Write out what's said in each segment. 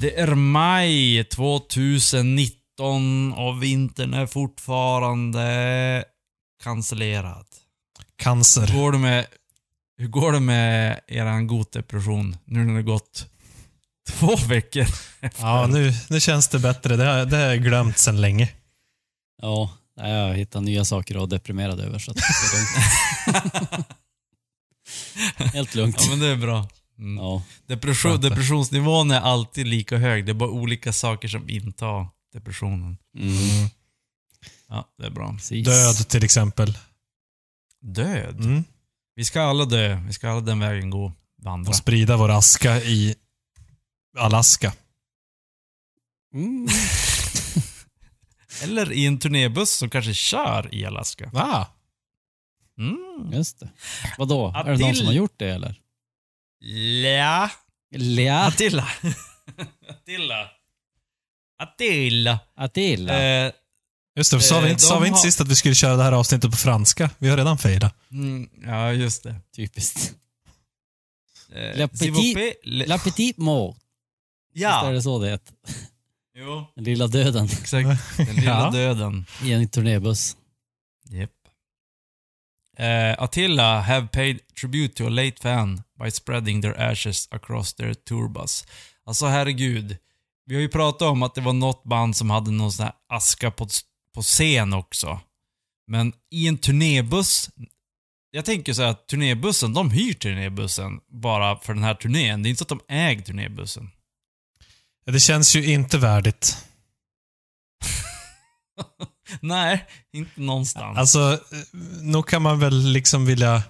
Det är maj 2019 och vintern är fortfarande cancellerad. Cancer. Hur går det med, hur går det med eran gotdepression nu när det gått två veckor? Ja, nu, nu känns det bättre. Det har, det har jag glömt sedan länge. Ja, nej, jag hittar nya saker att vara deprimerad över så att det är lugnt. Helt lugnt. Ja men det är bra. Mm. Ja. Depression, depressionsnivån är alltid lika hög. Det är bara olika saker som intar depressionen. Mm. Ja, det är bra. Precis. Död till exempel. Död? Mm. Vi ska alla dö. Vi ska alla den vägen gå. Vandra. Och sprida vår aska i Alaska. Mm. Eller i en turnébuss som kanske kör i Alaska. Ah, Mm. Just det. Vadå? Är det någon som har gjort det eller? Ja. Lea. Attila. Attila. Attila. Attila. Eh, just det. Sa vi Eh, inte, de sa vi inte har- sist att vi skulle köra det här avsnittet på franska? Vi har redan fejdat. mm, ja, just det. Typiskt. Eh, vous petit- plaît, le- La petite mort. Visst är Ja. det så det heter? Jo, Den lilla döden exakt. Den lilla Ja. döden. i en turnébuss. Yep. Uh, Attila have paid tribute to a late fan by spreading their ashes across their tour bus. Alltså herregud. Vi har ju pratat om att det var något band som hade någon sån här aska på, på scen också. Men i en turnébuss. Jag tänker så här att turnébussen, de hyr turnébussen bara för den här turnén. Det är inte så att de äger turnébussen. Det känns ju inte värdigt. Nej, inte någonstans. Alltså, nog kan man väl liksom vilja...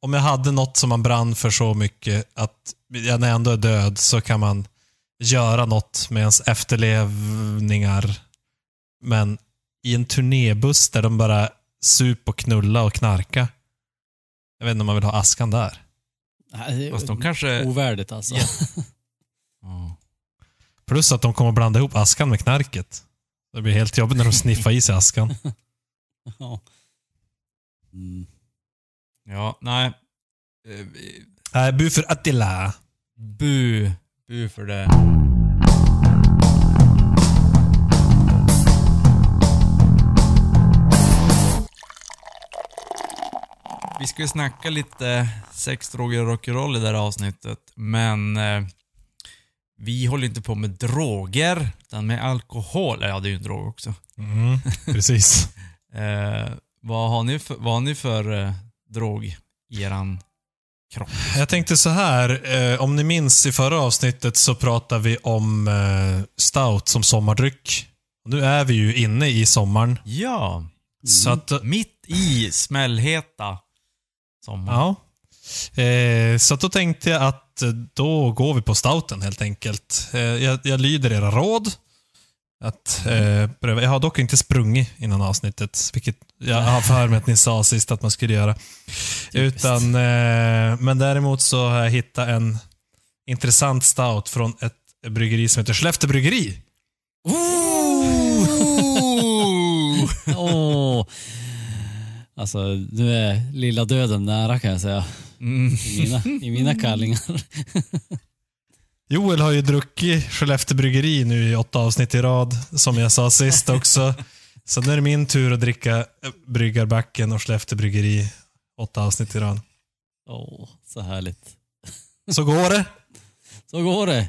Om jag hade något som man brann för så mycket att jag när jag ändå är död så kan man göra något med ens efterlevningar. Men i en turnébuss där de bara sup och knulla och knarka. Jag vet inte om man vill ha askan där. Nej, Fast de kanske... Ovärdigt alltså. Ja. Plus att de kommer blanda ihop askan med knarket. Det blir helt jobbigt när de sniffar i sig askan. Ja. Mm. Ja, nej. Eh, Nej, bu för Attila. Bu. Bu för det. Vi ska ju snacka lite sex, droger och rock'n'roll i det här avsnittet, men eh, vi håller inte på med droger, utan med alkohol. Ja, det är ju en drog också. Mm, precis. Eh, vad har ni för, vad har ni för eh, drog i eran kropp? Jag tänkte så här, eh, om ni minns i förra avsnittet så pratade vi om eh, stout som sommardryck. Nu är vi ju inne i sommaren. Ja, Så att, mitt i smällheta sommar. ja. Eh, så då tänkte jag att eh, då går vi på stouten helt enkelt. Eh, jag, jag lyder era råd. Att, eh, pröva. Jag har dock inte sprungit innan avsnittet, vilket jag har för mig att ni sa sist att man skulle göra. Utan, eh, men däremot så har jag hittat en intressant stout från ett bryggeri som heter Skellefteå Bryggeri. Åh. Alltså, nu är lilla döden nära kan jag säga. Mm. I mina, i mina kallingar. Joel har ju druckit Skellefteå Bryggeri nu i åtta avsnitt i rad, som jag sa sist också. Så nu är det min tur att dricka eh, Bryggarbacken och Skellefteå Bryggeri åtta avsnitt i rad. Åh, så härligt. Så går det. Så går det.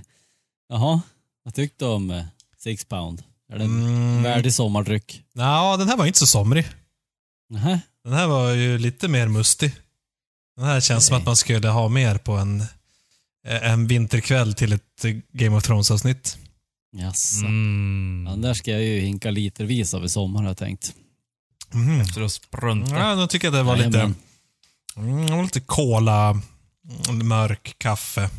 Jaha, vad tyckte du om eh, Six Pound? Är det en Mm. värdig sommardryck? Ja, den här var inte så somrig. Nähä? Den här var ju lite mer mustig. Den här känns som Nej. att man skulle ha mer på en, eh, en vinterkväll till ett eh, Game of Thrones-avsnitt. Jaså. Mm. Den där ska jag ju hinka litervis av i sommar har jag tänkt. Mm. Efter att sprunta. Ja, då tycker jag det var lite, Jajamän. mm, det var lite kola, mm, mörk kaffe.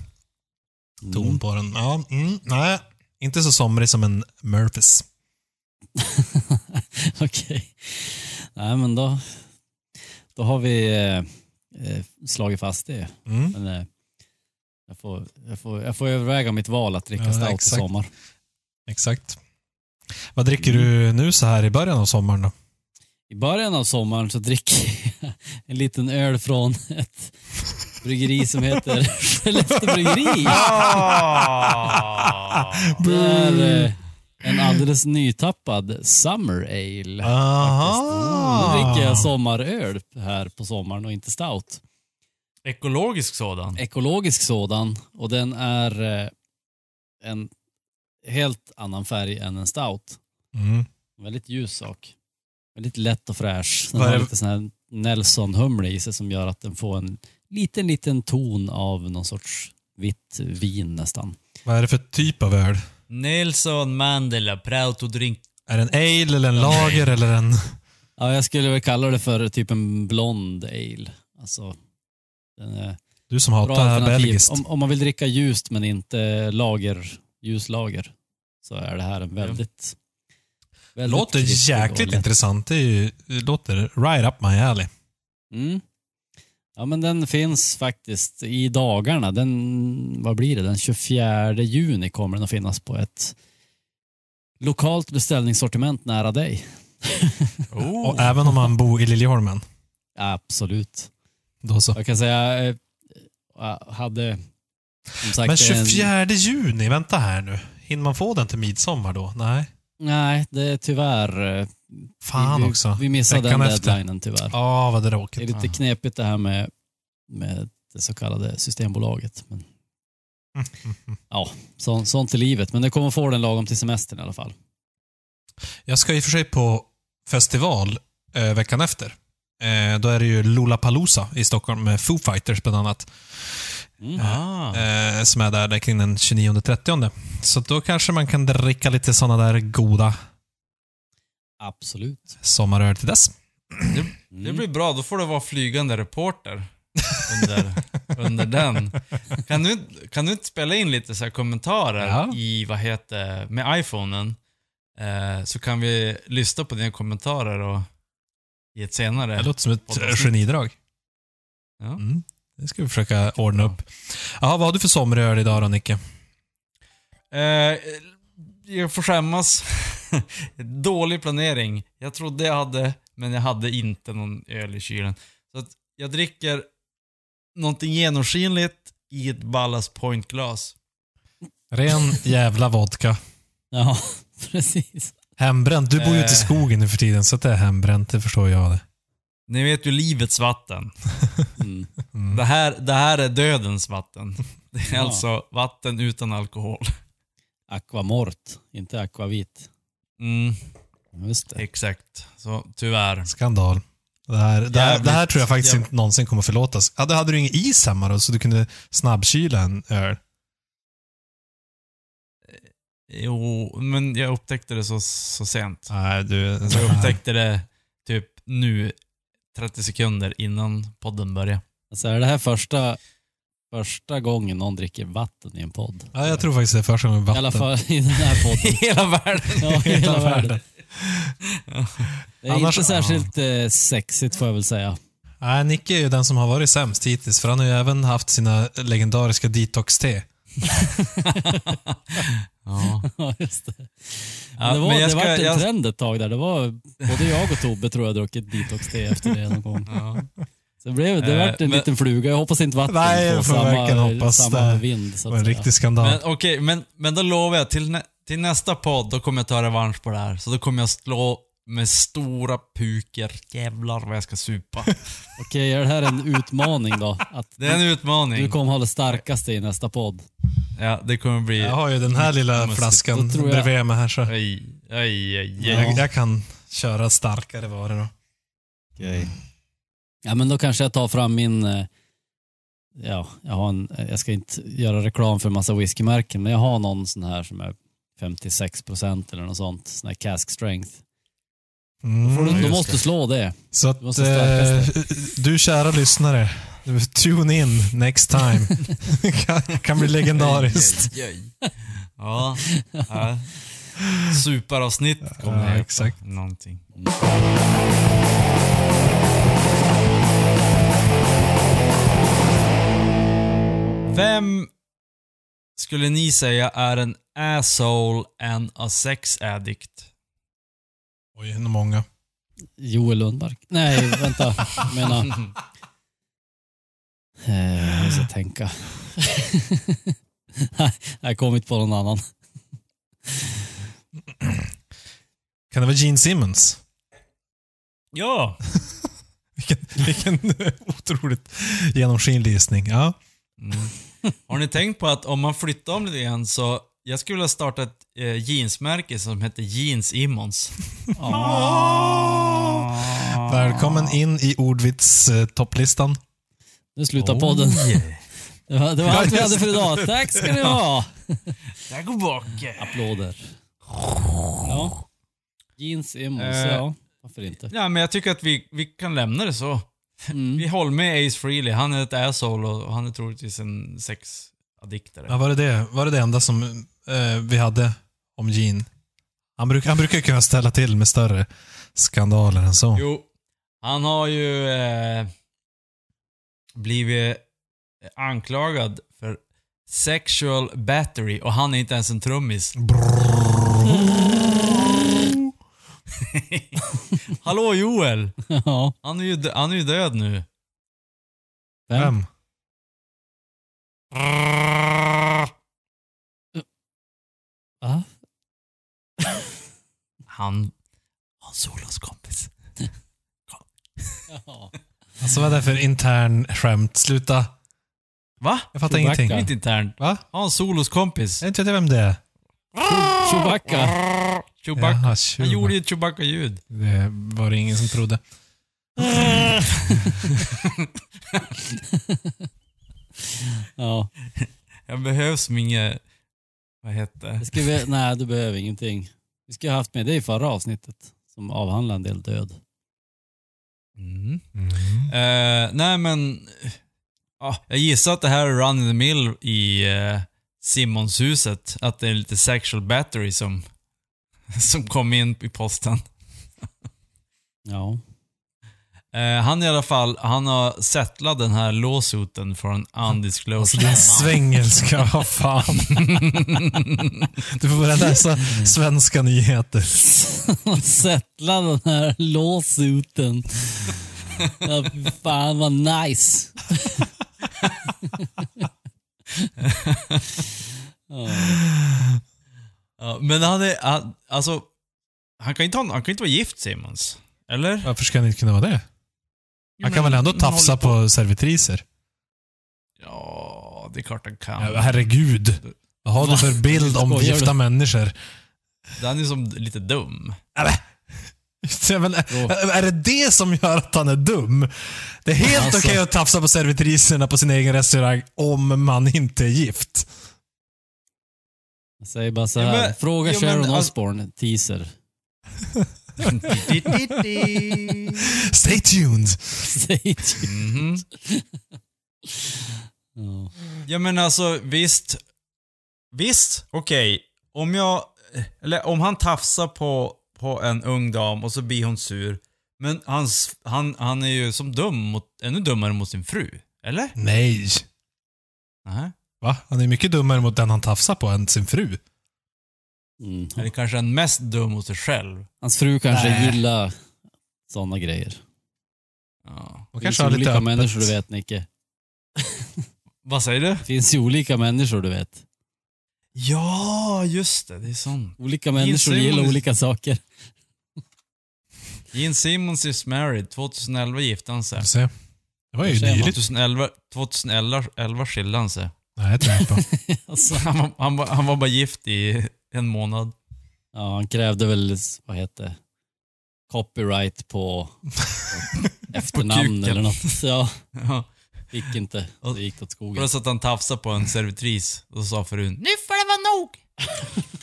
ton på den. Ja, mm, nej, inte så somrig som en Murphys. Okej. Nej, men då, då har vi eh, slagit fast det. Mm. Men, eh, jag, får, jag, får, jag får överväga mitt val att dricka Ja, stout i exakt. sommar. Exakt. Vad dricker du nu så här i början av sommaren då? I början av sommaren så dricker jag en liten öl från ett bryggeri som heter Skellefteå bryggeri. Det är eh, en alldeles nytappad Summer Ale. Nu Aha! dricker jag sommaröl här på sommaren och inte stout. Ekologisk sådan. Ekologisk sådan och den är eh, en helt annan färg än en stout. Mm. Väldigt ljus sak. Väldigt lätt och fräsch. Den Vad är har lite sån här Nelson-humle i sig som gör att den får en liten, liten ton av någon sorts vitt vin nästan. Vad är det för typ av öl? Nelson Mandela, proud to drink. Är det en ale eller en lager eller en... Ja, jag skulle väl kalla det för typ en blond ale. Alltså, den är Du som bra hatar alternativ. belgiskt. Om, om man vill dricka ljust men inte lager, ljuslager så är det här en väldigt... väldigt Låter krispig och jäkligt lätt. intressant. Det, är ju, det låter right up my alley. Mm. Ja, men den finns faktiskt i dagarna. Den, vad blir det? Den 24 juni kommer den att finnas på ett lokalt beställningssortiment nära dig. Oh. Och även om man bor i Liljeholmen. Absolut. Då så. Jag kan säga, eh, jag hade som sagt Men en, 24 juni, vänta här nu. Hinner man få den till midsommar då? Nej. Nej, det är tyvärr... eh, Fan vi, också. Vi missade Veckan den efter. deadlinen tyvärr. Ja, vad Det är tråkigt. lite knepigt det här med, med det så kallade Systembolaget. Men, ja, så, sånt är livet. Men det kommer få den lagom till semestern i alla fall. Jag ska i och för sig på festival eh, veckan efter. Eh, då är det ju Lollapalooza i Stockholm med Foo Fighters bland annat. Mm. Ah. Eh, som är där, där kring den 29-30. Så då kanske man kan dricka lite sådana där goda Absolut. sommaröl till dess. Mm. Det blir bra, då får du vara flygande reporter under, under den. Kan du, kan du inte spela in lite så här kommentarer Ja. i, vad heter, med iPhonen? Eh, så kan vi lyssna på dina kommentarer och i ett senare. Det låter som ett genidrag. Ja. Mm. Det ska vi försöka ordna upp. Jaha, vad har du för sommaröl idag då, Nicke? Eh, jag får skämmas. Dålig planering. Jag trodde jag hade, men jag hade inte någon öl i kylen. Så att jag dricker någonting genomskinligt i ett Ballast Point-glas. Ren jävla vodka. Ja, precis. Hembränt. Du bor ju ute i Eh. skogen nu för tiden, så att det är hembränt. Det förstår jag det. Ni vet ju livets vatten. Mm. Mm. Det här, det här är dödens vatten. Det är Ja. alltså vatten utan alkohol. Aquamort, inte akvavit. Mm, Just det. exakt. Så tyvärr. Skandal. Det här, det, här, det här tror jag faktiskt jävligt- inte någonsin kommer förlåtas. Hade, hade du ingen is hemma då, så du kunde snabbkyla en öl? Jo, men jag upptäckte det så, så sent. Nej, du... Så jag upptäckte det typ nu, 30 sekunder innan podden började. Alltså är det här första, första gången någon dricker vatten i en podd? Ja, jag tror faktiskt det är första gången I vatten. alla fall i den här I podden. hela världen. Ja, i hela världen. Det är Annars- inte särskilt eh, sexigt får jag väl säga. Nej, Nicke är ju den som har varit sämst hittills, för han har ju även haft sina legendariska detox-te. Ja. Ja, just det. Ja, det var, men jag det var en jag- trend ett tag där. Det var, både jag och Tobbe tror jag druckit detox-te efter det någon gång. Ja. Så det, blev, det Eh, vart en men- liten fluga. Jag hoppas inte vatten Nej, jag får samma, hoppas samma det. vind. Det Så var att en riktig skandal. Men okej, men, men då lovar jag till, nä, till nästa podd, då kommer jag ta revansch på det här. Så då kommer jag slå med stora puker. Jävlar vad jag ska supa. Okej, är det här en utmaning då? Att Det är en du utmaning. kommer ha det starkaste i nästa podd? Ja, det kommer bli... Jag har ju den här lilla Måste- flaskan då tror jag- bredvid mig här, så Aj, aj, aj, aj. jag, jag kan köra starkare varor då. Okej. Ja, men då kanske jag tar fram min... eh, Ja, jag har en... Jag ska inte göra reklam för en massa whiskymärken, men jag har någon sån här som är 56 procent eller något sånt. Sån här cask strength. Då, får Mm. du, då just måste du slå det. Så att, måste stärkas eh, du kära lyssnare, Tune in next time. kan, kan bli legendariskt. Ja. ja. Superavsnitt kommer Ja, exakt. Någonting. Vem skulle ni säga är en asshole and a sex addict? Oj, nog många. Joel Lundmark. Nej, vänta. Jag menar... Eh, jag måste tänka. Nej, jag har kommit på någon annan. Kan det vara Gene Simmons? Ja. Vilken, vilken otroligt genomskinlig gissning. Ja. Mm. Har ni tänkt på att om man flyttar om lite grann så jag skulle vilja starta ett eh, jeansmärke som heter Jeans Immons. Välkommen in i ordvits eh, topplistan. Nu slutar podden. Det var, det var allt vi hade för idag. Tack ska ni ha. Där går bak. Applåder. Ja. Jeans Immons, Eh. ja. Varför inte? Ja, men jag tycker att vi, vi kan lämna det så. Mm. Vi håller med Ace Frehley. Han är ett asshole och han är troligtvis en sexaddiktare. Ja, var, det det, var det det enda som eh, vi hade om Gene? Han, bruk, han brukar kunna ställa till med större skandaler än så. Jo, han har ju eh, blivit anklagad för sexual battery och han är inte ens en trummis. Hallå Joel! Ja. Han är ju, han är ju död nu. Vem? Va? Han, han Solos kompis. Ja. Alltså vad är det för intern skämt? Sluta. Va? Jag fattar Chewbacca. Det är ingenting. inte internt. Va? Han Solos kompis. Jag vet inte vem det är. Chewbacca. Chewbacca. Jaha, Han Chewbacca. gjorde ju ett Chewbacca-ljud. Det var det ingen som trodde. Ja. Jag behövs inget... Vad heter Det ska vi, nej, du behöver ingenting. Vi ska ha haft med det i förra avsnittet som avhandlar en del död. Mm. Eh, nej men... Ja, jag gissar att det här är run in the mill i uh, Simonshuset. Att det är lite sexual battery som, som kom in i posten. Ja. Eh, han i alla fall, han har settlat den här lawsuiten från Alltså undisclosed din amount. svengelska, vad fan. Du får börja läsa svenska nyheter. Sättla den här låsuten. Ja, fan vad nice. ja. Ja, men han är, han, alltså, han kan, inte ha, han kan inte vara gift Simons. Eller? Varför ska han inte kunna vara det? Han kan Men väl ändå tafsa håller på servitriser? Ja, det är klart han kan. Ja, herregud. Vad har du för bild om gifta du? människor? Han är som lite dum. Ja, men, är det det som gör att han är dum? Det är helt Alltså. okej att tafsa på servitriserna på sin egen restaurang om man inte är gift. Jag säger bara så Ja, här. men- Fråga ja, Sharon alltså- Osbourne, teaser. Stay tuned. Säg till. Mhm. Ja. Ja men alltså visst. Visst, okej. Om jag, eller om han tafsar på, på en ung dam och så blir hon sur. Men hans, han, han är ju som dum mot, ännu dummare mot sin fru. Eller? Nej. Nej. Va? Han är mycket dummare mot den han tafsar på än sin fru. Mm. Eller kanske han mest dum mot sig själv. Hans fru kanske Nej. gillar sådana grejer. Ja. Och Det finns kanske ju har lite olika öppet. människor du vet Nicke. Vad säger du? Det finns ju olika människor du vet. Ja, just det. Det är sånt. Olika människor gillar Simmons- olika saker. Gene Simmons is married. 2011 gifte han sig. Se. Det var ju nyligt. 2011, 2011 11 skilde han sig. Nej, jag tror inte på. Alltså, Han var, han, var, han var bara gift i en månad. ja, han krävde väl, vad heter copyright på efternamn kuken. eller något. Ja, Ja. fick inte. Det gick åt skogen. Plus att han tafsade på en servitris och så sa frun Nu får det vara nog.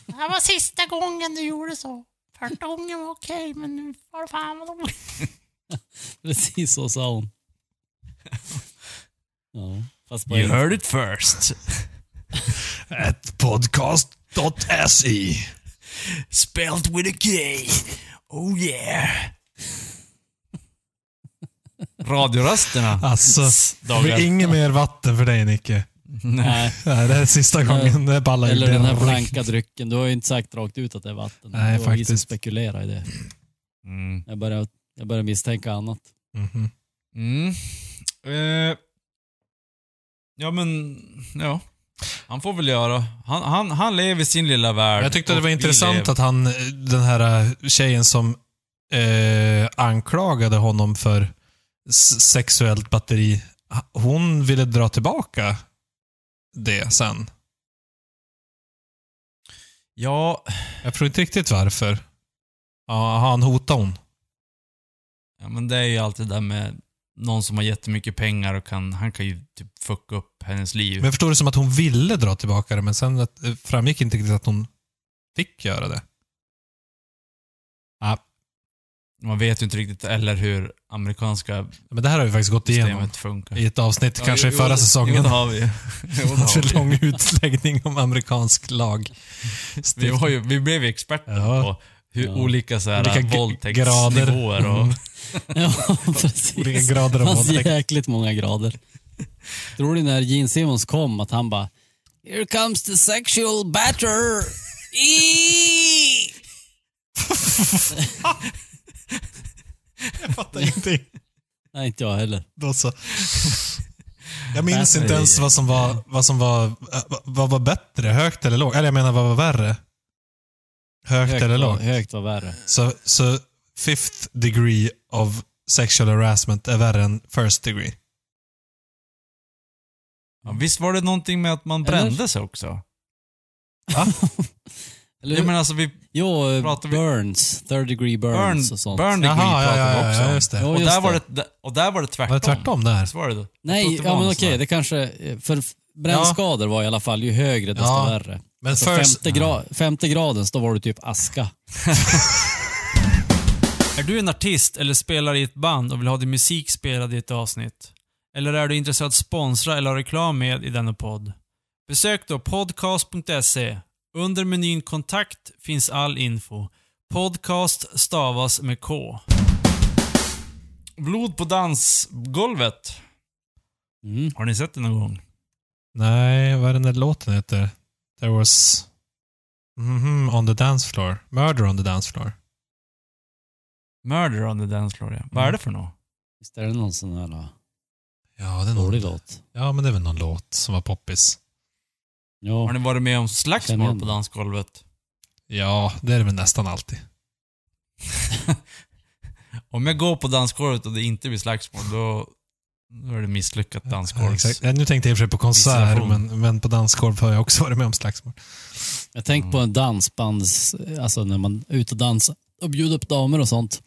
Det här var sista gången du gjorde så. Första gången var okej, men nu får det fan vara nog. Precis så sa hon. Ja, fast på You heard it first. Ett podcast.se. Spelt with a K. Oh yeah. Radiorösterna. Alltså, det blir inget mer vatten för dig Nicke. Nej. Nej, det är sista gången. Det ballar Eller den här blanka drycken. Du har ju inte sagt rakt ut att det är vatten. Nej, det var vi som faktiskt. spekulerar i det. Mm. Jag börjar, jag börjar misstänka annat. Mhm. Mm. Eh, ja men, ja. Han får väl göra. Han, han, han lever i sin lilla värld. Jag tyckte det var intressant att han, den här eh, tjejen som eh, anklagade honom för sexuellt batteri, hon ville dra tillbaka det sen. Ja, Jag tror inte riktigt varför. Ja, han hotade hon. ja, men det är ju alltid det där med någon som har jättemycket pengar och kan, han kan ju typ fucka upp hennes liv. Men jag förstår det som att hon ville dra tillbaka det, men sen att, det framgick inte riktigt att hon fick göra det. Ja, Man vet ju inte riktigt eller hur amerikanska men det här har vi faktiskt gått igenom funkar. i ett avsnitt, Ja, kanske i förra jo, säsongen. Jo, det har vi. Jo, det har För vi. lång utläggning om amerikansk lag. Vi, ju, vi blev ju experter Ja. på hur Ja. olika så här, Olika våldtäktsnivåer och... Ja, precis. Olika grader av Det fanns våldtäkt. jäkligt många grader. Tror du när Gene Simmons kom att han bara Here comes the sexual batter! Eee! Jag fattar ingenting. Nej, inte jag heller. Då så. Jag minns inte ens vad som var, vad som var, vad var bättre, högt eller lågt? Eller jag menar, vad var värre? Högt, eller var, lågt? högt var värre. Så, så fifth degree of sexual harassment är värre än first degree. Ja, visst var det någonting med att man Eller? brände sig också? Eller, Jag menar alltså, vi, jo, pratar vi- burns. Third degree burns burn, och sånt. burn degree Jaha, ja, pratade ja, vi ja, också ja, just det. Och just där, var det. och där var det tvärtom. Var det tvärtom där? Så var det Nej, var ja men okej, det kanske... För brännskador var i alla fall, ju högre desto Ja, värre. Men Så first, femte, gra- femte gradens, då var det typ aska. Är du en artist eller spelar i ett band och vill ha din musik spelad i ett avsnitt? Eller är du intresserad av att sponsra eller ha reklam med i denna podd? Besök då podcast.se. Under menyn kontakt finns all info. Podcast stavas med K. Blod på dansgolvet. Mm. Har ni sett det någon gång? Nej, vad är den där låten heter? There was... Mhm, on the dance floor. Murder on the dance floor. Murder on the dance floor, ja. Vad är det för något? Visst är det någon sån här uh, Ja, det är någon, dålig låt? ja, men det är väl någon låt som var poppis. Ja. Har ni varit med om slagsmål på dansgolvet? Ja, det är det väl nästan alltid. Om jag går på dansgolvet och det inte blir slagsmål, då, då är det misslyckat dansgolv. Ja, Nu tänkte jag i och för sig på konsert, men, men på dansgolv har jag också varit med om slagsmål. Jag tänkte på en dansbands, alltså när man är ute och dansar och bjuder upp damer och sånt.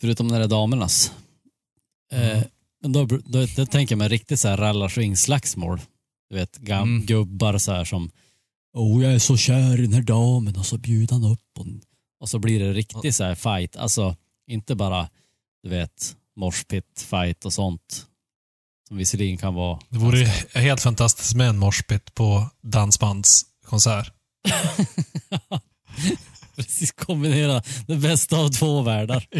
Förutom när det är damernas. Eh, men då, då, då tänker jag mig riktigt så här rallarsving-slagsmål. Du vet, gam, Mm. gubbar så här som Oh, jag är så kär i den här damen och så bjuder han upp och, och så blir det riktigt så här fight. Alltså, inte bara, du vet, morspit fight och sånt. Som visserligen kan vara... Det vore ju helt fantastiskt med en morspit på dansbandskonsert. Precis kombinera det bästa av två världar.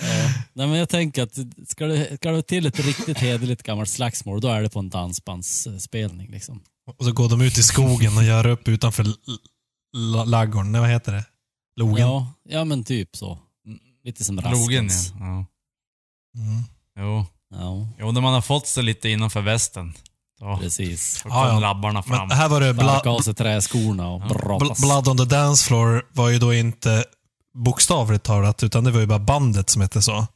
Ja. Nej, men jag tänker att ska det, ska det till ett riktigt hederligt gammalt slagsmål, då är det på en dansbandsspelning. Liksom. Och så går de ut i skogen och gör upp utanför l- l- laggården. Nej, vad heter det? Logen. Ja, ja, men typ så. Lite som Logen, Raskens. ja. ja. Mm. Jo. Ja, jo, när man har fått sig lite innanför västen. Då, precis. då Ja, kom ja. labbarna fram. Men här var det Sparka av sig träskorna och Ja. bl-. Blood on the dance floor var ju då inte bokstavligt talat, utan det var ju bara bandet som hette så. Ja.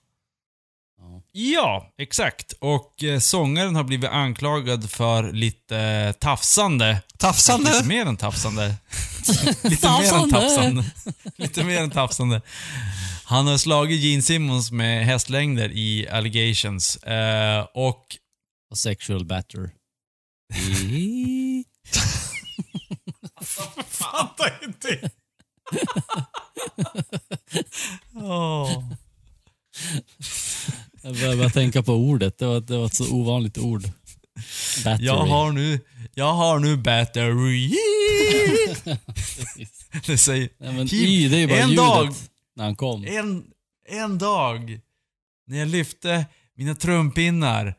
Ja, exakt. Och eh, sångaren har blivit anklagad för lite eh, tafsande. Lite Tafsande! mer än tafsande. lite mer än tafsande. lite mer än tafsande. Han har slagit Gene Simmons med hästlängder i allegations. Eh, och Och sexual batter. Fattar inte! Jag började bara tänka på ordet. Det var, det var ett så ovanligt ord. Battery. Jag har nu, jag har nu battery. det säger, Nej, men Keep- y, det är bara en ljudet dag. När han kom. en, en dag när jag lyfte mina trumpinnar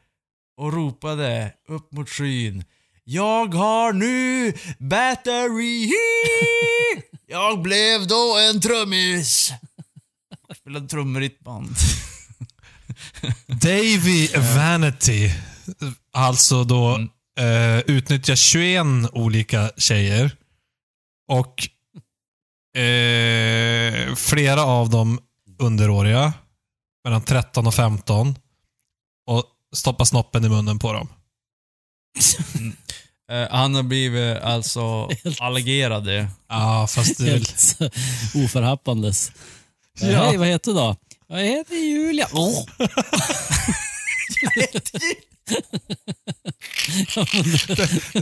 och ropade upp mot skyn. Jag har nu battery. Jag blev då en trummis. Spelade trummor i ett band. Davy Vanity, alltså då Mm. eh, utnyttjar 21 olika tjejer. Och eh, flera av dem underåriga. Mellan 13 och 15. Och stoppar snoppen i munnen på dem. Eh, han har blivit alltså det. Ja, fast det är väl... Helt oförhappandes. Ja. Hej, vad heter du då? Jag heter Julia. Åh.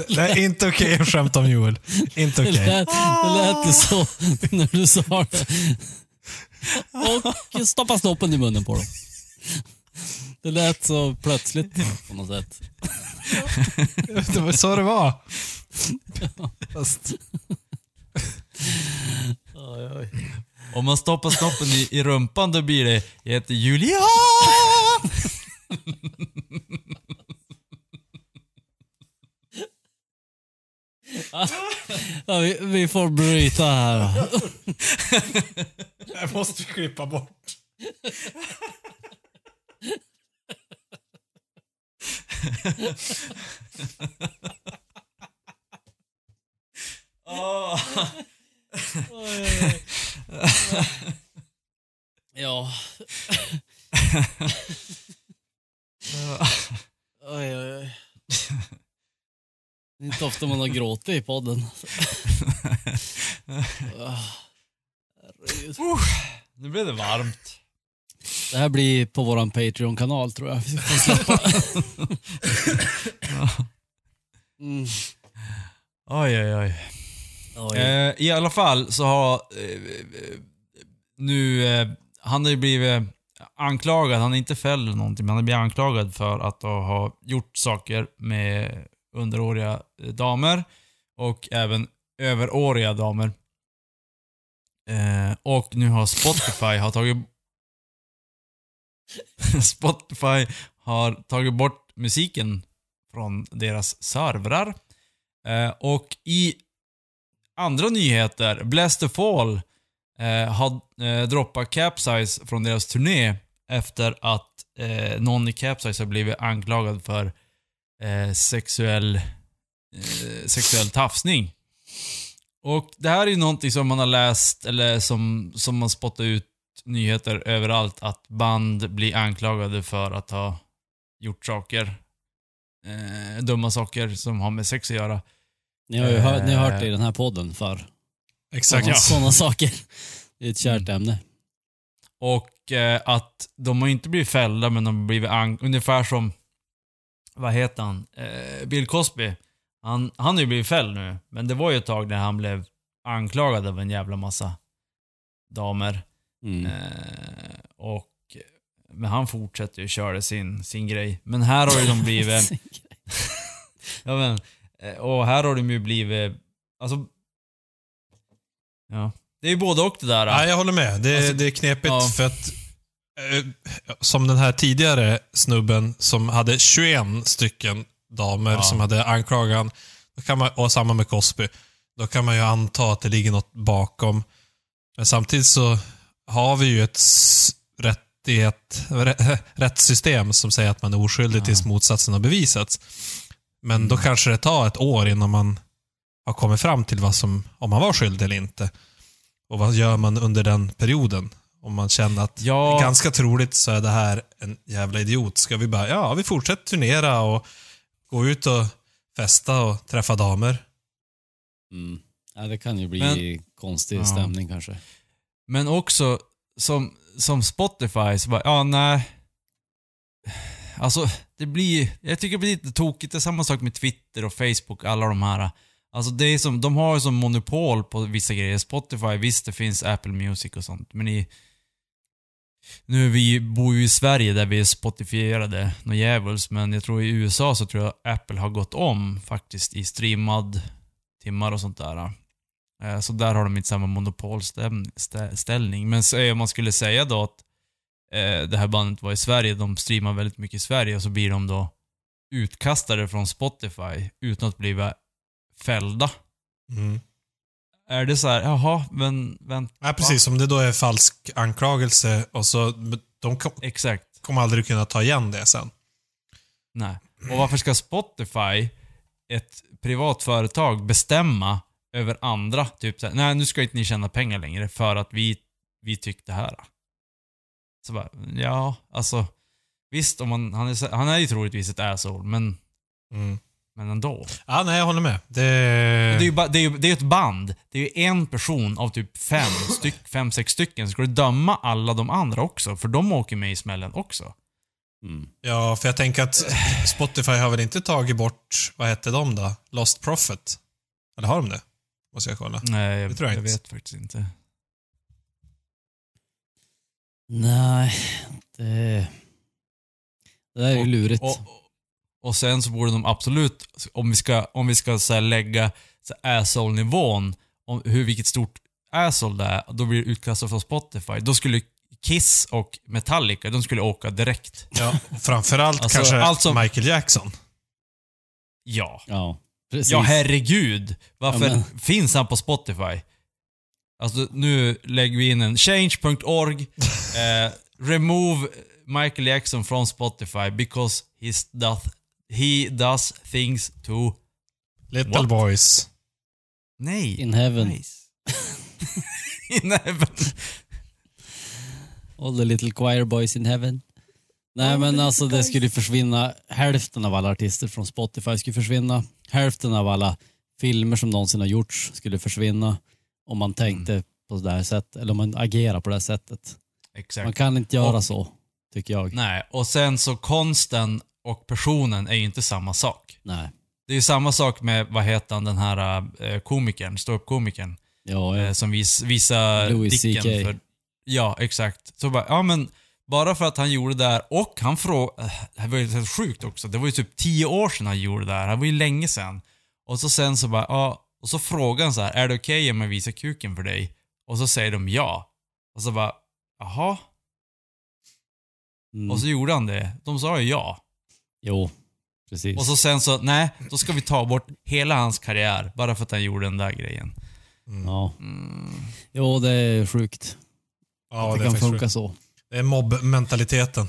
Det är inte okej att skämta om Joel. Inte Det okej. lät, det lät ju så när du sa det. Och stoppa snoppen i munnen på dem. Det lät så plötsligt på något sätt. Det var så det var. Fast, Oj, oj. Om man stoppar snoppen i, i rumpan då blir det heter Julia. Ja, vi, vi får bryta här. jag måste klippa bort. Ja. Oj, oj, oj. Det är inte ofta man har gråtit i podden. Herregud. Nu blev det varmt. Det här blir på våran Patreon-kanal tror jag. Vi får släppa. Mm. Oj, oj, oj. Oj. Eh, I alla fall så har eh, nu, eh, han har ju blivit anklagad, han är inte fälld eller någonting, men han har blivit anklagad för att ha gjort saker med underåriga eh, damer och även överåriga damer. Eh, och nu har Spotify har tagit Spotify har tagit bort musiken från deras servrar. Eh, och i andra nyheter, Bless the Fall eh, har eh, droppat Capsize från deras turné efter att eh, någon i Capsize har blivit anklagad för eh, sexuell, eh, sexuell tafsning. Och det här är ju någonting som man har läst, eller som, som man spottar ut nyheter överallt, att band blir anklagade för att ha gjort saker, eh, dumma saker som har med sex att göra. Ni har ju hört, ni har hört det i den här podden för Exakt. sådana, sådana saker. Det är ett kärt ämne. Och eh, att de har inte blivit fällda, men de har blivit ang- ungefär som, vad heter han? Eh, Bill Cosby. Han, han har ju blivit fälld nu, men det var ju ett tag när han blev anklagad av en jävla massa damer. Mm. Eh, och, men han fortsätter ju köra sin, sin grej. Men här har ju de blivit... ja, men, eh, och här har de ju blivit, alltså... Ja. Det är ju både och det där. Ja, jag håller med. Det, Alltså, det är knepigt ja. för att som den här tidigare snubben som hade 21 stycken damer Ja. som hade anklagat han, då kan man, och samma med Cosby. Då kan man ju anta att det ligger något bakom. Men samtidigt så har vi ju ett rättighet, rä, rättssystem som säger att man är oskyldig tills motsatsen har bevisats. Men då kanske det tar ett år innan man har kommit fram till vad som, om man var skyldig eller inte. Och vad gör man under den perioden? Om man känner att Ja. ganska troligt så är det här en jävla idiot. Ska vi bara, ja, vi fortsätter turnera och gå ut och festa och träffa damer. Mm. Ja, det kan ju bli Men- konstig Ja. stämning kanske. Men också som, som Spotify, så bara, ja nej. Alltså, det blir, jag tycker det blir lite tokigt. Det är samma sak med Twitter och Facebook, alla de här. Alltså det är som, de har ju som monopol på vissa grejer. Spotify, visst det finns Apple Music och sånt, men i... Nu vi bor ju i Sverige där vi är spotifierade något djävulskt, men jag tror i USA så tror jag Apple har gått om faktiskt i streamad timmar och sånt där. Eh, så där har de inte samma monopolställning. Men eh, om man skulle säga då att eh, det här bandet var i Sverige, de streamar väldigt mycket i Sverige och så blir de då utkastade från Spotify utan att bli fällda. Mm. Är det så här, jaha, men vänta. Ja, precis. Om det då är falsk anklagelse och så... De kom, Exakt. kommer aldrig kunna ta igen det sen. Nej. Och varför ska Spotify, ett privat företag, bestämma över andra? Typ såhär, nej nu ska inte ni tjäna pengar längre för att vi, vi tyckte här. Så bara, ja, alltså. Visst, om man, han, är, han är ju troligtvis ett asshole, men, Mm. Men ändå. Ja, nej, jag håller med. Det... Det är ju bara, det är ju det är ju ett band. Det är ju en person av typ fem, styck, fem, sex stycken. Ska du döma alla de andra också? För de åker med i smällen också. Mm. Ja, för jag tänker att Spotify har väl inte tagit bort, vad hette de då? Lost Profit? Eller har de det? Måste jag kolla. Nej, jag, Det tror jag jag inte. vet faktiskt inte. Nej, det... Det där är ju lurigt. Och, och sen så borde de absolut, om vi ska, om vi ska så här lägga så asshole-nivån, om hur, vilket stort asshole det är, då blir det utkastat från Spotify. Då skulle Kiss och Metallica, de skulle åka direkt. Ja, framförallt Alltså, kanske allt som- Michael Jackson. Ja. Ja, precis. Ja, herregud. Varför Ja, finns han på Spotify? Alltså, nu lägger vi in en change.org. eh, remove Michael Jackson från Spotify because he's doth, he does things to... Little What? Boys. Nej. In heaven. Nice. In heaven. All the little choir boys in heaven. Nej men alltså det skulle försvinna, hälften av alla artister från Spotify skulle försvinna. Hälften av alla filmer som någonsin har gjorts skulle försvinna. Om man tänkte på det här sättet, eller om man agerar på det här sättet. Man Exakt. kan inte göra Och- så, tycker jag. Nej, och sen så konsten och personen är ju inte samma sak. Nej. Det är ju samma sak med, vad heter han, den här eh, komikern, ståuppkomikern. Ja, eh, ja. som vis, visar Louis dicken CK. för... Ja, exakt. Så bara, ja men, bara för att han gjorde det där och han frågade... Det här var ju helt sjukt också. Det var ju typ tio år sedan han gjorde det där. Det var ju länge sedan. Och så sen så bara, ja, och så frågar han så här, är det okej om jag visar kuken för dig? Och så säger de ja. Och så bara, jaha? Mm. Och så gjorde han det. De sa ju ja. Jo, precis. Och så sen så, nej, då ska vi ta bort hela hans karriär bara för att han gjorde den där grejen. Ja. Mm. Jo, det är sjukt. Ja, att det, det, kan funka sjukt. så. det är mobbmentaliteten.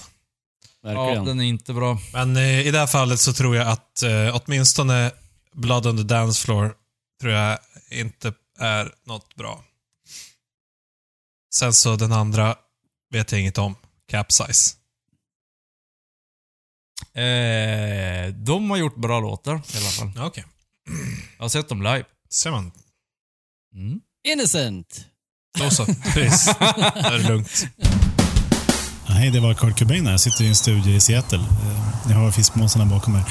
Ja, Verkligen. den är inte bra. Men eh, i det här fallet så tror jag att eh, åtminstone Blood on the Dance Floor tror jag inte är något bra. Sen så den andra vet jag inget om. Capsize. Eh, de har gjort bra låtar i alla fall. Okej. Jag har sett dem live. Ser man. Mm. Innocent! Då så. Precis. Då är det lugnt. Ja, Hej, det var Kurt Cobain här. Jag sitter i en studio i Seattle. Eh, Jag har fiskmåsarna bakom mig.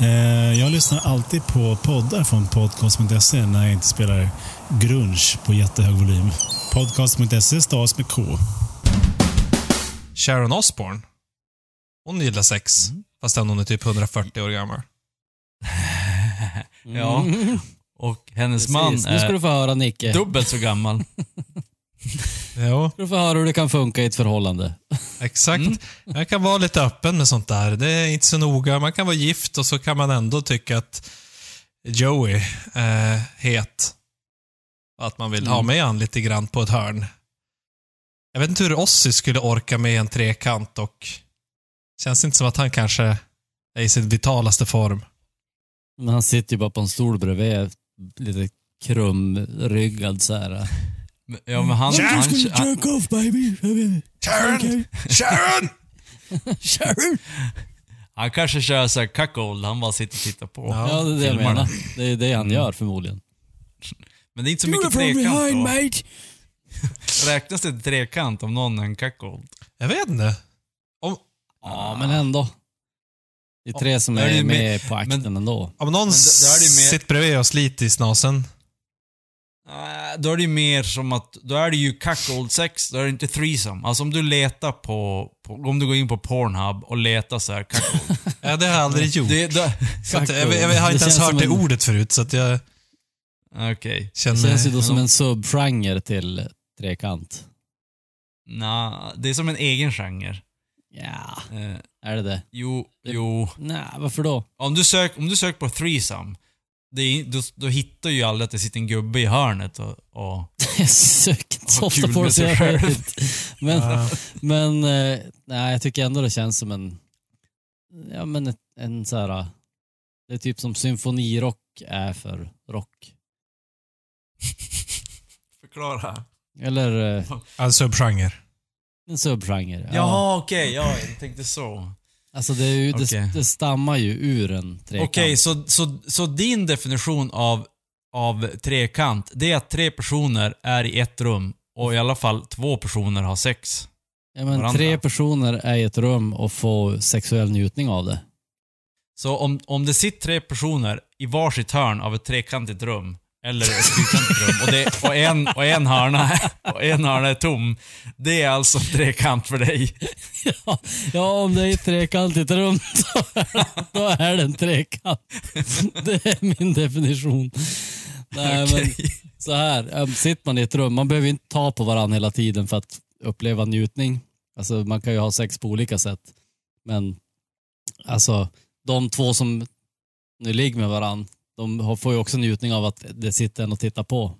Eh, Jag lyssnar alltid på poddar från podcast.se när jag inte spelar grunge på jättehög volym. Podcast.se stavas med K. Sharon Osbourne. Hon gillar sex. Fast hon är typ 140 år gammal. Ja, Mm. och hennes Precis. man Nu ska är du få höra Nicke. dubbelt så gammal. Jo, ska du få höra hur det kan funka i ett förhållande. exakt. Mm. Man kan vara lite öppen med sånt där. Det är inte så noga. Man kan vara gift och så kan man ändå tycka att Joey är het. Och att man vill ha Mm. med han lite grann på ett hörn. Jag vet inte hur Ossi skulle orka med en trekant och känns inte som att han kanske är i sin vitalaste form. Men han sitter ju bara på en stol bredvid, lite krumryggad så här. Ja, men han... han, han off baby. Sharon! Sharon! Sharon! Han kanske kör såhär cuckold, han bara sitter och tittar på. Ja. Det är det jag menar. det. Är det han gör förmodligen. Men det är inte så mycket trekant då. mate! Räknas det trekant om någon är en cuckold? Jag vet inte. Om, Ja, men ändå. Det är tre som är det är med- med på akten ändå. om någon Men det- det det sitter bredvid och sliter i snasen. Nej, då är det ju mer som att, då är det ju cuckold sex, då är det inte threesome. Alltså om du letar på, på om du går in på Pornhub och letar så här cuckold. Ja, det har jag aldrig gjort. det, då, så att, jag, jag, jag har Det inte ens känns hört det en- ordet förut, så att jag okej. känner... Det känns ju då som en subgenre till trekant. Nja, det är som en egen genre. Ja, Eh, är det det? jo, Det- jo. Nej, varför då? Om du, sök, om du söker på threesome, det är, då, då hittar ju alla att det sitter en gubbe i hörnet och... och Jag söker inte så ofta på det så jag själv. vet inte. Men, Ja. men eh, nej, jag tycker ändå det känns som en, ja men ett, en så här, det är typ som symfonirock är för rock. Förklara. Eller eh, En subgenre. En subgenre. Ja. Jaha, okej. ja, jag tänkte så. Alltså det, är ju, Okej. det, det stammar ju ur en trekant. Okej, så, så, så din definition av, av trekant, det är att tre personer är i ett rum och i alla fall två personer har sex. ja, men varandra. tre personer är i ett rum och får sexuell njutning av det. Så om, om det sitter tre personer i varsitt hörn av ett trekantigt rum, eller rum, och, det, och, en, och, en hörna, och en hörna är tom, det är alltså trekant för dig. Ja, ja, om det är trekantigt rum då är, då är det en trekant. Det är min definition. Nej, men Okej. så här, sitter man i ett rum, man behöver inte ta på varandra hela tiden för att uppleva njutning. Alltså man kan ju ha sex på olika sätt. Men alltså de två som nu ligger med varandra, de får ju också njutning av att det sitter en och tittar på.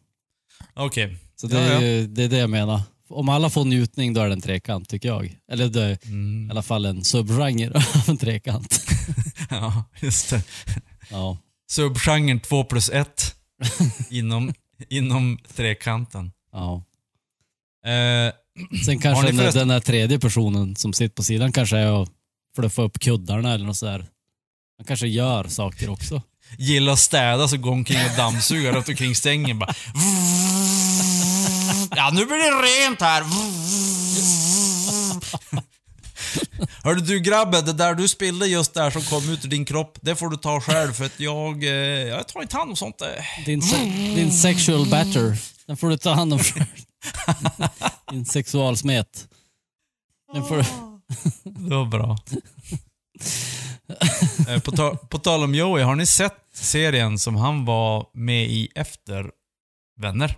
Okej. Så det, Ja, är, ju- det är det jag menar. Om alla får njutning då är det en trekant tycker jag. Eller det är i Mm. alla fall en subgenre av en trekant. Ja, just det. Ja. Subgenren 2 plus 1 inom, inom trekanten. ja. Eh, Sen kanske den, den här tredje personen som sitter på sidan kanske är att fluffa upp kuddarna eller något sådär. Han kanske gör saker också. Gillar att städa så går omkring och dammsuga runt omkring stängen bara. Ja, nu blir det rent här. Hörde du grabben, det där du spillde just där som kom ut ur din kropp, det får du ta själv för att jag, eh, jag tar inte hand om sånt. eh. Din, se- din sexual batter, den får du ta hand om själv. Din sexualsmet. Den får du... Det var bra. Eh, på, ta, på tal om Joey, har ni sett serien som han var med i efter Vänner?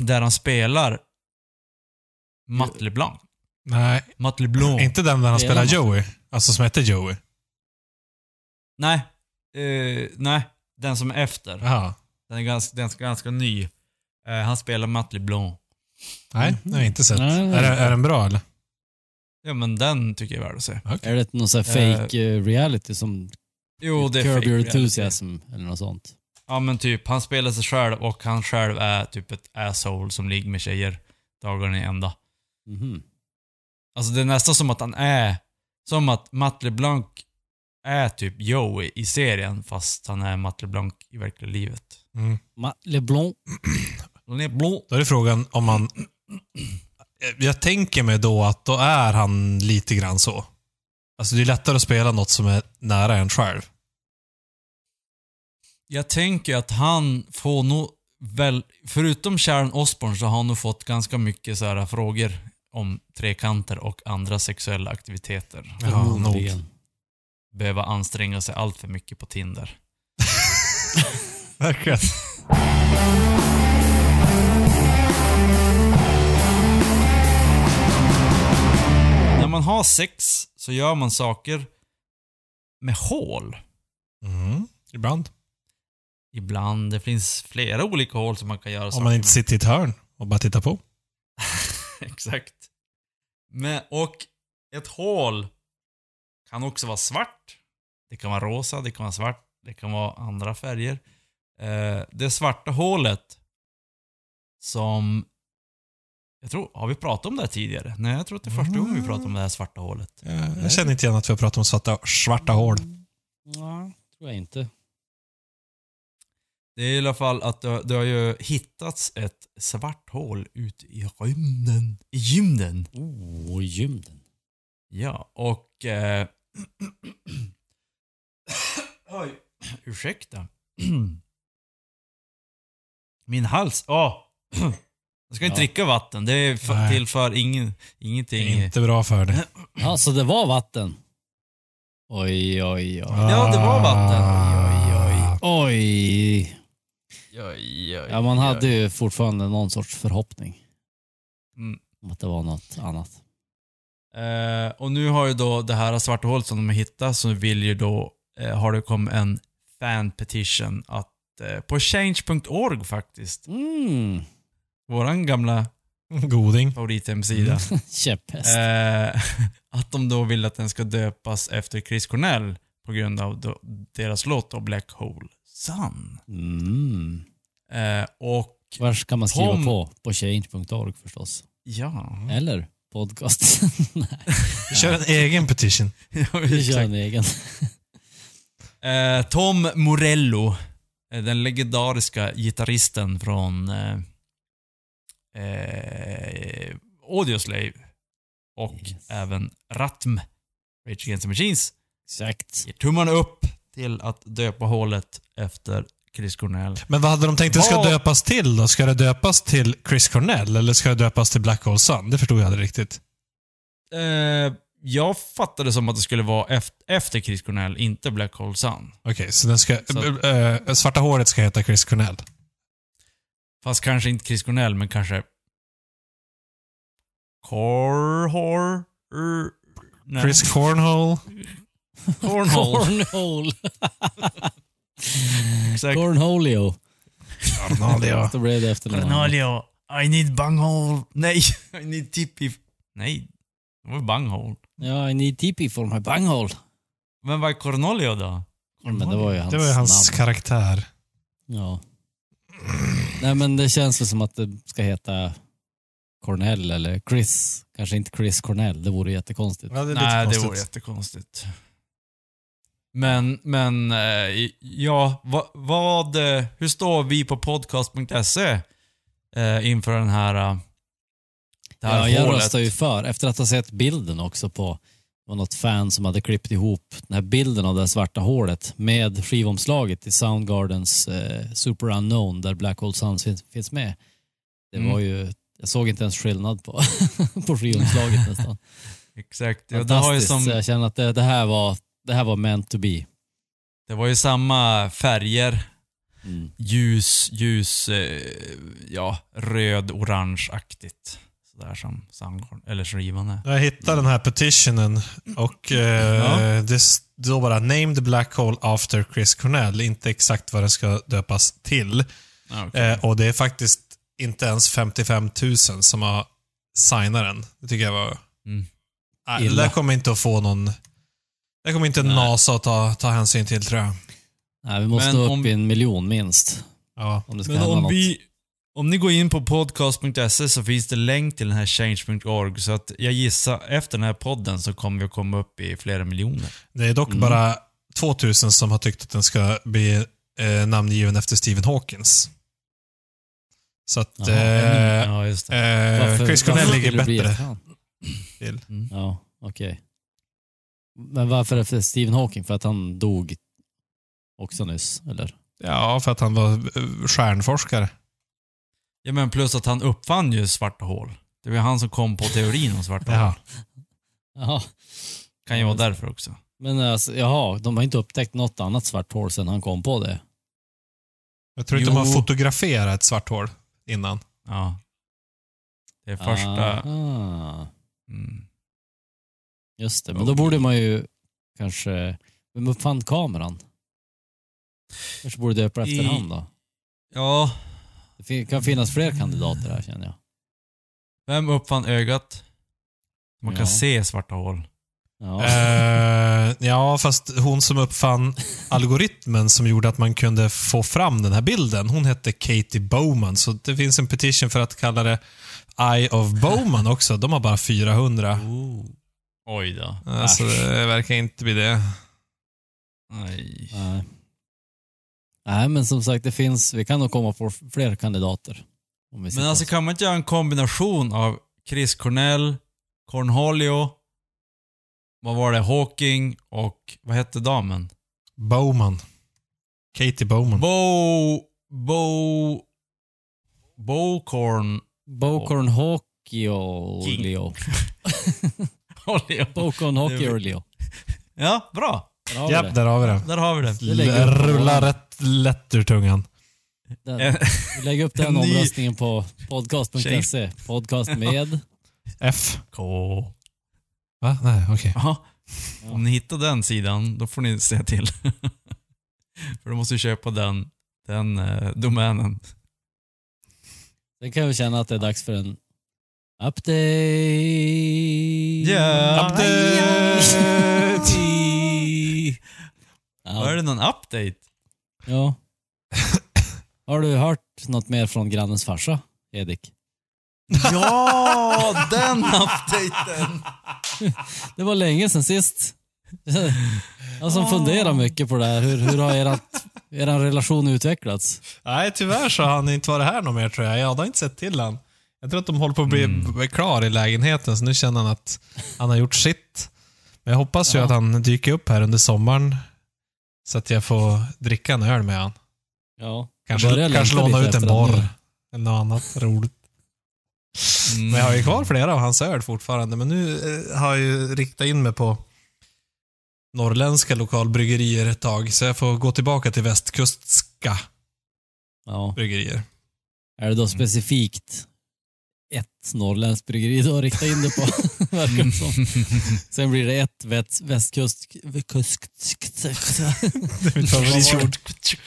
Där han spelar Matt LeBlanc. Nej, Matt LeBlanc. inte den där han spelar. Joey. Alltså som heter Joey. Nej. Eh, nej, den som är efter. Jaha. Den är ganska, den är ganska ny. Eh, han spelar Matt LeBlanc. Nej, det har jag inte sett. Nej, nej. Är, är den bra eller? Ja, men den tycker jag är värd att se. Är det någon sån här fake eh, reality som Jo, det är Curb fake Your reality. Enthusiasm eller något sånt? Ja, men typ, han spelar sig själv och han själv är typ ett asshole som ligger med tjejer dagarna i ända. Mhm. Alltså det är nästan som att han är, som att Matt LeBlanc är typ Joey i serien fast han är Matt LeBlanc i verkliga livet. Mm. Ma- LeBlanc. LeBlanc. Då är det frågan om man... Jag tänker mig då att då är han lite grann så. Alltså det är lättare att spela något som är nära en själv. Jag tänker att han får nog väl, förutom Sharon Osbourne så har han nog fått ganska mycket så här frågor om trekanter och andra sexuella aktiviteter. Ja, nog. Förmodligen. Behöva anstränga sig allt för mycket på Tinder. Verkligen. Man har sex så gör man saker med hål. Mm. Ibland. Ibland. Det finns flera olika hål som man kan göra saker Om man inte med. sitter i ett hörn och bara tittar på. Exakt. Men, och ett hål kan också vara svart. Det kan vara rosa, det kan vara svart, det kan vara andra färger. Eh, det svarta hålet som... Jag tror, har vi pratat om det här tidigare? Nej, jag tror att det är första gången vi pratar om det här svarta hålet. Jag, jag känner inte igen att vi har pratat om svarta, svarta hål. Ja, tror jag inte. Det är i alla fall att det, det har ju hittats ett svart hål ute i rymden. I gymden. Oh, gymden. Ja, och... Eh, Oj, ursäkta. Min hals. Åh! Jag ska inte Ja. dricka vatten. Det är för, Nej. tillför ingen, ingenting. Inte bra för det. Ja, så det var vatten. Oj, oj, oj. Ja, det var vatten. Ah. Oj. Oj, oj, Ja, man oj. hade ju fortfarande någon sorts förhoppning Mm. om att det var något annat. Eh, och nu har ju då det här svarta hålet som de har hittat så vill ju då, eh, har det kommit en fan petition att eh, på change.org faktiskt, Mm. Våran gamla Goding. favorithemsida, Käpphäst. eh, att de då vill att den ska döpas efter Chris Cornell på grund av då, deras låt då, Black Hole Sun. Mm. Eh, och Var ska man skriva Tom- på? På change.org förstås. ja, Eller podcast. Vi kör en egen petition. ja vi kör exakt. en egen. Eh, Tom Morello, eh, den legendariska gitarristen från eh, eh, Audioslave och Yes. även Ratm, Rage Against the Machines, Exakt. ger tummarna upp till att döpa hålet efter Chris Cornell. Men vad hade de tänkt att det ska Vad- döpas till då? Ska det döpas till Chris Cornell eller ska det döpas till Black Hole Sun? Det förstod jag aldrig riktigt. Eh, jag fattade som att det skulle vara efter, Chris Cornell, inte Black Hole Sun. Okej, så den ska... Så- äh, svarta håret ska heta Chris Cornell. Fast kanske inte Chris Cornell, men kanske... Corhor? Nej. Chris Cornhole. Cornhole. Cornhole. Exakt. Cornholio. Cornelio. Då blev det efternamn. Cornelio, I need bunghole. Nej, I need tippy. Nej, det var bunghole. Ja, I need TP for my bunghole. Men vad är Cornelio då? Men det var ju hans Det var ju hans namn. karaktär. Ja. Nej men det känns väl som att det ska heta Cornell eller Chris. Kanske inte Chris Cornell, det vore jättekonstigt. Ja, det Nej, det vore jättekonstigt. Men, men, eh, ja, vad, vad, eh, hur står vi på podcast.se eh, inför den här, det här Ja, jag hålet? röstar ju för. Efter att ha sett bilden också på var något fan som hade klippt ihop den här bilden av det svarta hålet med skivomslaget i Soundgardens eh, Super Unknown där Black Hole Sun finns, finns med. Det Mm. var ju, jag såg inte ens skillnad på, på skivomslaget nästan. Exakt. Ja, det, har ju som, jag känner att det, det, här var, det här var meant to be. det var ju samma färger. Mm. Ljus, ljus, eh, ja, röd, orange-aktigt. Sådär som Soundgarden, eller skivan är. Jag hittade den här petitionen och eh, Ja. det står bara “Name the Black Hole after Chris Cornell”. Inte exakt vad det ska döpas till. Ja, okej. Eh, och det är faktiskt inte ens 55 000 som har signat den. Det tycker jag var... Mm. Nej, det där kommer inte att få någon... Det kommer inte Nej. NASA att ta, ta hänsyn till, tror jag. Nej, vi måste Men upp om- i en miljon minst. Ja. Om det ska Men hända om något. vi... Om ni går in på podcast.se så finns det länk till den här change.org så att jag gissar efter den här podden så kommer vi att komma upp i flera miljoner. Det är dock Mm. bara 2000 som har tyckt att den ska bli eh, namngiven efter Stephen Hawkins. Så att Jaha, eh, Ja, just det. eh, Varför- Chris Cornell varför ligger bättre till. Ja, okej. Men varför efter Stephen Hawking? För att han dog också nyss, eller? Ja, för att han var eh, stjärnforskare. Ja, men plus att han uppfann ju svarta hål. Det var han som kom på teorin om svarta hål. Jaha. Kan ju vara därför också. Men alltså, jaha, de har inte upptäckt något annat svart hål sedan han kom på det. Jag tror inte Jo. de har fotograferat ett svart hål innan. Ja. Det är första... Aha. Mm. Just det, men då borde man ju kanske... Vem uppfann kameran? Kanske borde döpa efter I- han då. Ja, Det kan finnas fler kandidater här känner jag. vem uppfann ögat? Man kan Ja. se svarta hål. Ja. Eh, ja, fast hon som uppfann algoritmen som gjorde att man kunde få fram den här bilden, hon hette Katie Bowman. Så det finns en petition för att kalla det Eye of Bowman också. De har bara 400. Oj då. Alltså, det verkar inte bli det. Nej. Nej. Nej, men som sagt, det finns... Vi kan nog komma på fler kandidater. Om vi Men alltså oss- kan man inte göra en kombination av Chris Cornell, Cornholio, vad var det, Hawking och vad hette damen? Bowman. Katie Bowman. Bo... Bo... Bocorn Bocorn Hockey och. Leo. Oleo. Bocorn Hockey och Leo. Ja, bra. Där har vi Japp, det. där har vi det. Där har vi det. Lägger vi upp på Rullar rätt lätt ur tungan. Där. Vi lägger upp den En ny- omröstningen på podcast.se. Podcast med... F. K. Va? Nej, okej. Ja. Om ni hittar den sidan, då får ni säga till. För då måste vi köpa den, den eh, domänen. Sen kan vi känna att det är dags för en update. Ja. Update! Ja. det någon update? ja. Har du hört något mer från grannens farsa, Edik? Ja, den updaten! Det var länge sedan sist. Jag som funderar mycket på det här. Hur, hur har erat, er relation utvecklats? Nej, tyvärr så har han inte varit här någon mer tror jag. Jag har inte sett till han. Jag tror att de håller på att bli Mm. klar i lägenheten, så nu känner han att han har gjort sitt. Men jag hoppas ju Ja. att han dyker upp här under sommaren, så att jag får dricka en öl med han. Ja. Kanske, kanske låna ut en borr. Eller något annat roligt. Mm. Men jag har ju kvar flera av hans öl fortfarande, men nu eh, har jag ju riktat in mig på norrländska lokalbryggerier ett tag, så jag får gå tillbaka till västkustska Ja. bryggerier. Är det då specifikt ett norrländskt bryggeri du har riktat in det på? Verkar det som. Sen blir det ett väst, västkust...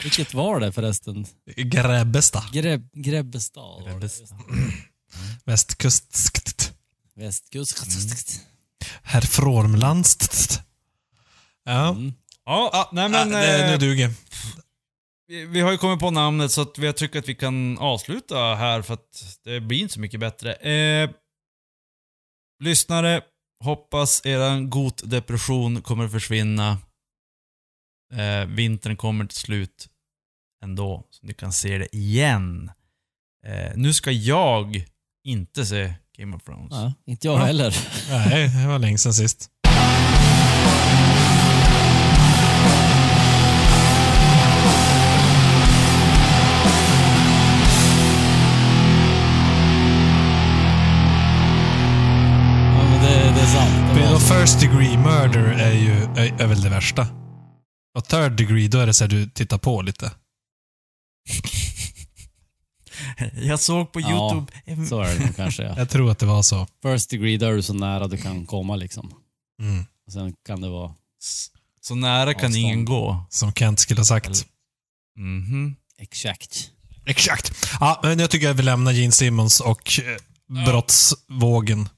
Vilket var det förresten? Grebbestad. Greb, Grebbestad. Grebbestad. Västkust. Västkust. Herr Frormlands. Ja. Mm. Ja, nej men, det, eh, nu duger. Vi, har ju kommit på namnet så att vi tycker att vi kan avsluta här för att det blir inte så mycket bättre. Eh, lyssnare, hoppas eran gotdepression kommer att försvinna. Eh, vintern kommer till slut ändå, så ni kan se det igen. Eh, nu ska jag inte se Game of Thrones. Ja, inte jag Ja. heller. Nej, det var länge sedan sist. First degree murder är ju är, är väl det värsta. Och third degree, då är det så här du tittar på lite. Jag såg på Ja, YouTube... så är det nog kanske. Ja. Jag tror att det var så. First degree, där är du så nära du kan komma liksom. Mm. Och sen kan det vara Så nära kan Avstånd. ingen gå. Som Kent skulle ha sagt. Mhm. exakt. Exakt. Ja, men jag tycker att vi lämnar Gene Simmons och eh, brottsvågen